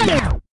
Come on!